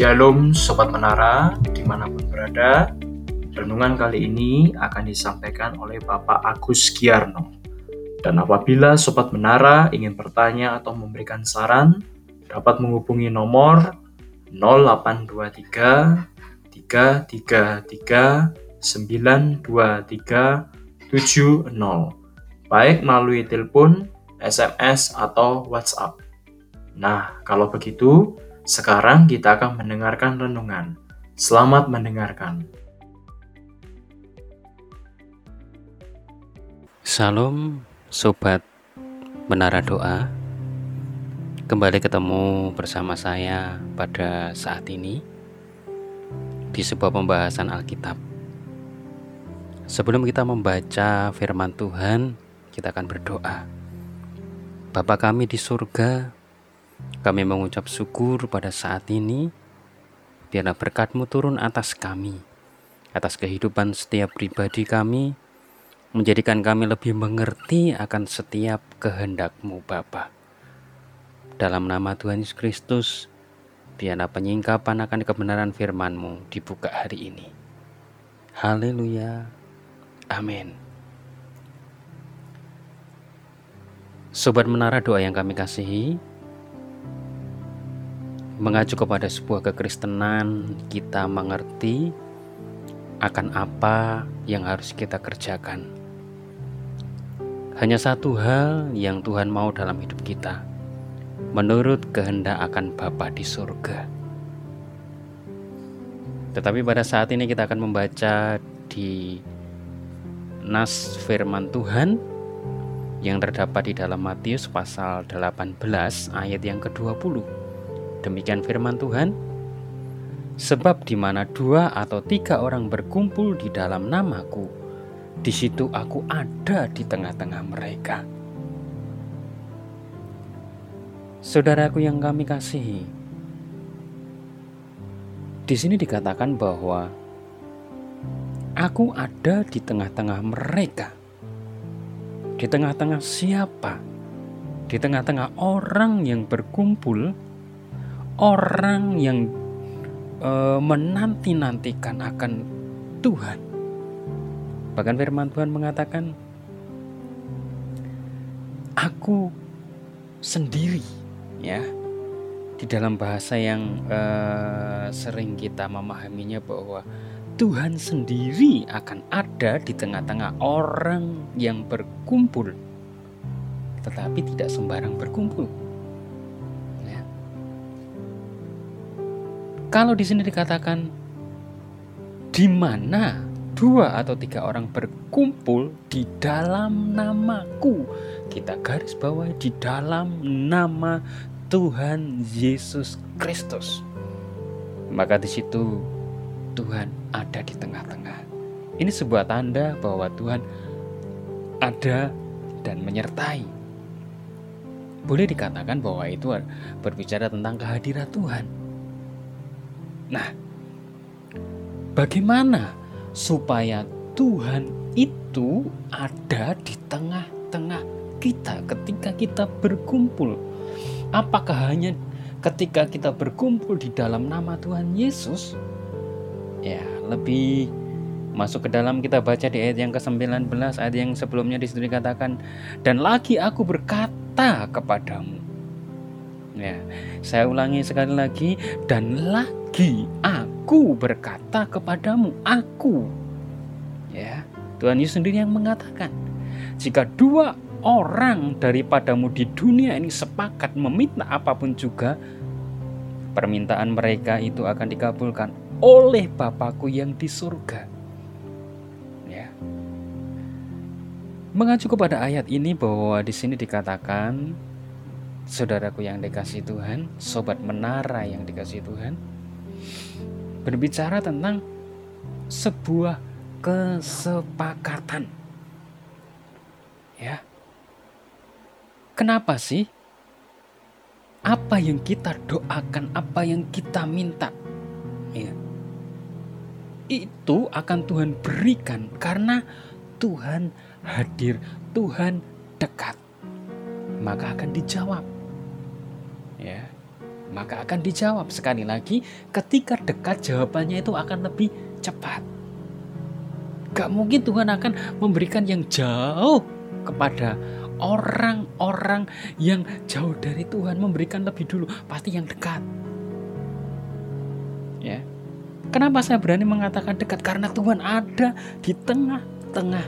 Shalom Sobat Menara, di mana pun berada. Renungan kali ini akan disampaikan oleh Bapak Agus Giarno. Dan apabila Sobat Menara ingin bertanya atau memberikan saran, dapat menghubungi nomor 0823 333 923 70 baik melalui telepon, SMS, atau WhatsApp. Nah, kalau begitu, sekarang kita akan mendengarkan renungan. Selamat mendengarkan. Salam sobat Menara Doa. Kembali ketemu bersama saya pada saat ini di sebuah pembahasan Alkitab. Sebelum kita membaca firman Tuhan, kita akan berdoa. Bapa kami di surga, kami mengucap syukur pada saat ini, biarlah berkatmu turun atas kami, atas kehidupan setiap pribadi kami, menjadikan kami lebih mengerti akan setiap kehendakmu Bapa. Dalam nama Tuhan Yesus Kristus, biarlah penyingkapan akan kebenaran firman-Mu dibuka hari ini. Haleluya. Amin. Sobat menara doa yang kami kasihi, mengacu kepada sebuah kekristenan, kita mengerti akan apa yang harus kita kerjakan. Hanya satu hal yang Tuhan mau dalam hidup kita, menurut kehendak akan Bapa di surga. Tetapi pada saat ini kita akan membaca di nas firman Tuhan yang terdapat di dalam Matius pasal 18 ayat yang ke-20. Demikian firman Tuhan. Sebab di mana dua atau tiga orang berkumpul di dalam namaku, di situ aku ada di tengah-tengah mereka. Saudaraku yang kami kasihi, di sini dikatakan bahwa aku ada di tengah-tengah mereka. Di tengah-tengah siapa? Di tengah-tengah orang yang berkumpul orang yang uh, menanti-nantikan akan Tuhan. Bahkan firman Tuhan mengatakan, "Aku sendiri." Ya, di dalam bahasa yang uh, sering kita memahaminya bahwa Tuhan sendiri akan ada di tengah-tengah orang yang berkumpul, tetapi tidak sembarang berkumpul. Kalau di sini dikatakan di mana dua atau tiga orang berkumpul di dalam namaku, kita garis bawah di dalam nama Tuhan Yesus Kristus. Maka di situ Tuhan ada di tengah-tengah. Ini sebuah tanda bahwa Tuhan ada dan menyertai. Boleh dikatakan bahwa itu berbicara tentang kehadiran Tuhan. Nah, bagaimana supaya Tuhan itu ada di tengah-tengah kita ketika kita berkumpul? Apakah hanya ketika kita berkumpul di dalam nama Tuhan Yesus? Ya, lebih masuk ke dalam kita baca di ayat yang ke-19 ayat yang sebelumnya di situ dikatakan dan lagi aku berkata kepadamu ya saya ulangi sekali lagi dan lagi aku berkata kepadamu aku. Ya Tuhan Yesus sendiri yang mengatakan jika dua orang daripadamu di dunia ini sepakat meminta apa pun juga permintaan mereka itu akan dikabulkan oleh Bapakku yang di surga. Ya. Mengacu kepada ayat ini bahwa di sini dikatakan saudaraku yang dikasih Tuhan, sobat menara yang dikasih Tuhan, berbicara tentang sebuah kesepakatan. Ya. Kenapa sih? Apa yang kita doakan, apa yang kita minta, ya. Itu akan Tuhan berikan karena Tuhan hadir, Tuhan dekat. Maka akan dijawab. Ya. maka akan dijawab. Sekali lagi, ketika dekat jawabannya itu akan lebih cepat. Gak mungkin Tuhan akan memberikan yang jauh kepada orang-orang yang jauh dari Tuhan memberikan lebih dulu pasti yang dekat ya kenapa saya berani mengatakan dekat karena Tuhan ada di tengah-tengah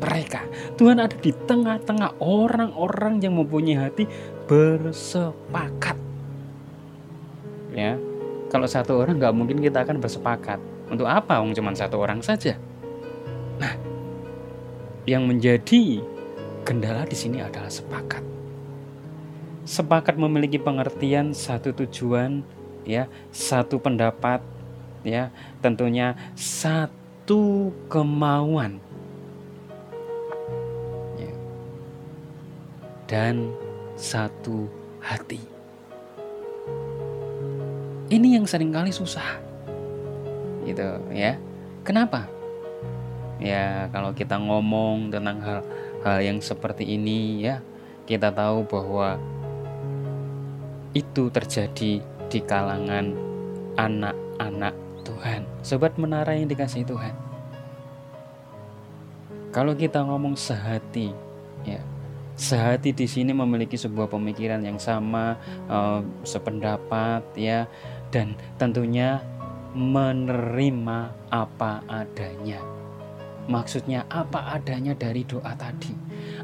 mereka Tuhan ada di tengah-tengah orang-orang yang mempunyai hati bersepakat ya kalau satu orang nggak mungkin kita akan bersepakat untuk apa Wong cuma satu orang saja nah yang menjadi Kendala di sini adalah sepakat. Sepakat memiliki pengertian satu tujuan, ya, satu pendapat, ya, tentunya satu kemauan. Ya. Dan satu hati. Ini yang sering kali susah. Gitu, ya. Kenapa? Ya, kalau kita ngomong tentang hal hal yang seperti ini ya kita tahu bahwa itu terjadi di kalangan anak-anak Tuhan. Sobat menara yang dikasih Tuhan. Kalau kita ngomong sehati, ya, sehati di sini memiliki sebuah pemikiran yang sama, uh, sependapat, ya, dan tentunya menerima apa adanya. Maksudnya apa adanya dari doa tadi?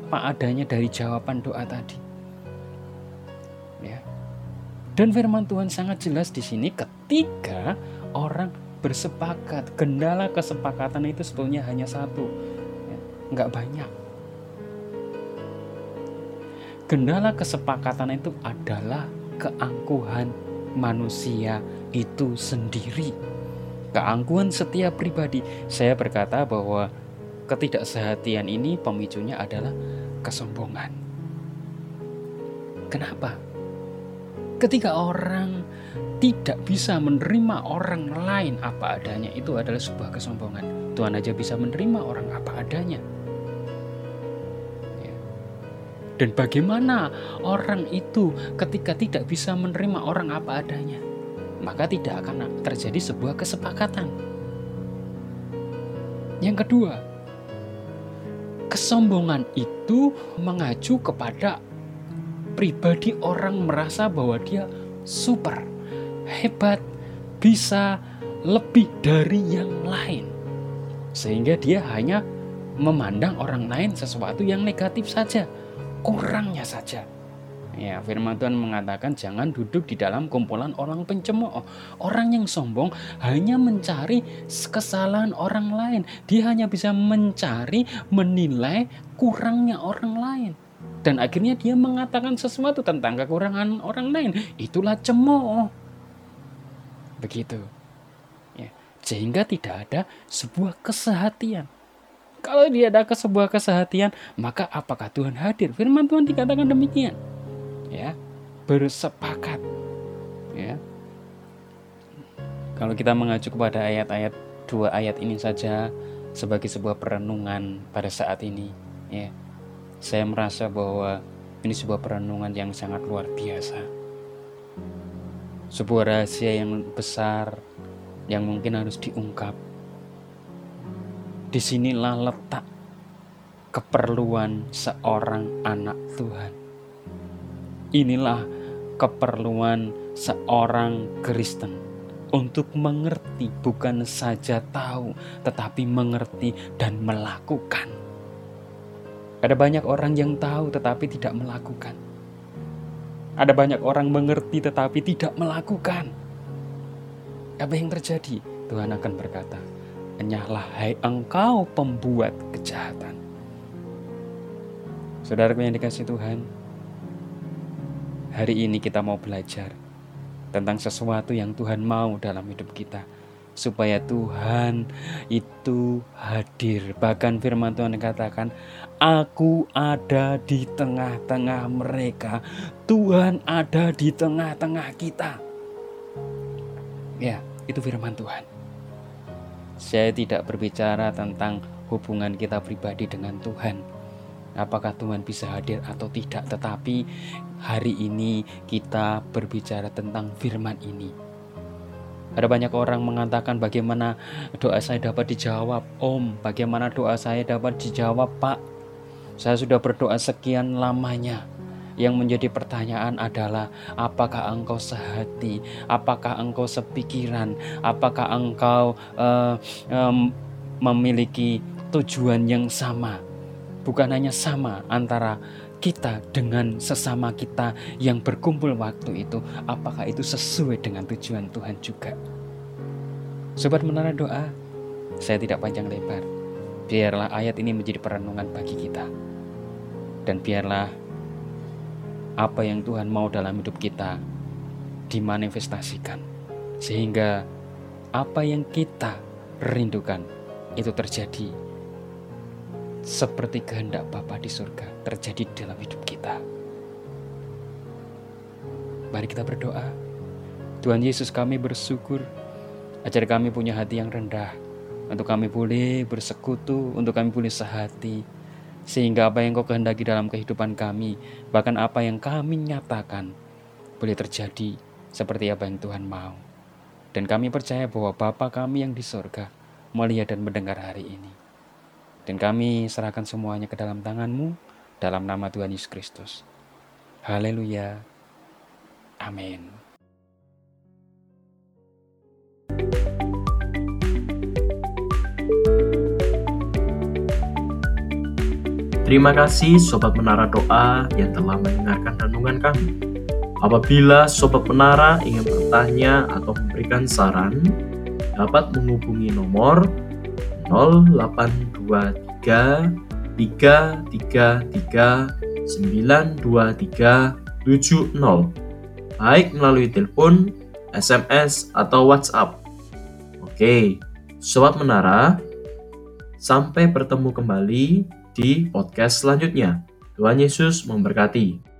Apa adanya dari jawaban doa tadi? Ya. Dan firman Tuhan sangat jelas di sini ketika orang bersepakat. Kendala kesepakatan itu sebetulnya hanya satu. Ya, enggak banyak. Kendala kesepakatan itu adalah keangkuhan manusia itu sendiri keangkuhan setiap pribadi. Saya berkata bahwa ketidaksehatian ini pemicunya adalah kesombongan. Kenapa? Ketika orang tidak bisa menerima orang lain apa adanya itu adalah sebuah kesombongan. Tuhan aja bisa menerima orang apa adanya. Dan bagaimana orang itu ketika tidak bisa menerima orang apa adanya? maka tidak akan terjadi sebuah kesepakatan. Yang kedua, kesombongan itu mengacu kepada pribadi orang merasa bahwa dia super, hebat, bisa lebih dari yang lain. Sehingga dia hanya memandang orang lain sesuatu yang negatif saja, orangnya saja. Ya, firman Tuhan mengatakan jangan duduk di dalam kumpulan orang pencemooh. Orang yang sombong hanya mencari kesalahan orang lain. Dia hanya bisa mencari, menilai kurangnya orang lain. Dan akhirnya dia mengatakan sesuatu tentang kekurangan orang lain. Itulah cemooh. Begitu. Ya, sehingga tidak ada sebuah kesehatian. Kalau dia ada sebuah kesehatian, maka apakah Tuhan hadir? Firman Tuhan dikatakan demikian. Ya bersepakat. Ya. Kalau kita mengacu kepada ayat-ayat dua ayat ini saja sebagai sebuah perenungan pada saat ini. Ya. Saya merasa bahwa ini sebuah perenungan yang sangat luar biasa. Sebuah rahasia yang besar yang mungkin harus diungkap di sinilah letak keperluan seorang anak Tuhan Inilah keperluan seorang Kristen untuk mengerti, bukan saja tahu, tetapi mengerti dan melakukan. Ada banyak orang yang tahu tetapi tidak melakukan. Ada banyak orang mengerti tetapi tidak melakukan. Apa yang terjadi? Tuhan akan berkata, "Enyahlah hai engkau pembuat kejahatan." Saudara yang dikasih Tuhan, Hari ini kita mau belajar tentang sesuatu yang Tuhan mau dalam hidup kita. Supaya Tuhan itu hadir. Bahkan firman Tuhan katakan, Aku ada di tengah-tengah mereka. Tuhan ada di tengah-tengah kita. Ya, itu firman Tuhan. Saya tidak berbicara tentang hubungan kita pribadi dengan Tuhan. apakah Tuhan bisa hadir atau tidak, tetapi hari ini kita berbicara tentang firman ini. Ada banyak orang mengatakan bagaimana doa saya dapat dijawab, Om, bagaimana doa saya dapat dijawab, Pak. Saya sudah berdoa sekian lamanya. Yang menjadi pertanyaan adalah apakah engkau sehati, apakah engkau sepikiran, apakah engkau uh, um, memiliki tujuan yang sama bukan hanya sama antara kita dengan sesama kita yang berkumpul waktu itu, apakah itu sesuai dengan tujuan Tuhan juga? Sobat menara doa, saya tidak panjang lebar. Biarlah ayat ini menjadi perenungan bagi kita. Dan biarlah apa yang Tuhan mau dalam hidup kita dimanifestasikan. Sehingga apa yang kita rindukan itu terjadi seperti kehendak Bapa di surga terjadi dalam hidup kita. Mari kita berdoa. Tuhan Yesus kami bersyukur ajar kami punya hati yang rendah untuk kami boleh bersekutu, untuk kami boleh sehati sehingga apa yang kau kehendaki dalam kehidupan kami, bahkan apa yang kami nyatakan boleh terjadi seperti apa yang Tuhan mau. Dan kami percaya bahwa Bapa kami yang di sorga melihat dan mendengar hari ini. Dan kami serahkan semuanya ke dalam tanganmu dalam nama Tuhan Yesus Kristus. Haleluya. Amin. Terima kasih Sobat Menara Doa yang telah mendengarkan renungan kami. Apabila Sobat Menara ingin bertanya atau memberikan saran, dapat menghubungi nomor 0823 333 923 70 baik melalui telepon, SMS, atau WhatsApp. Oke, Sobat Menara, sampai bertemu kembali di podcast selanjutnya. Tuhan Yesus memberkati.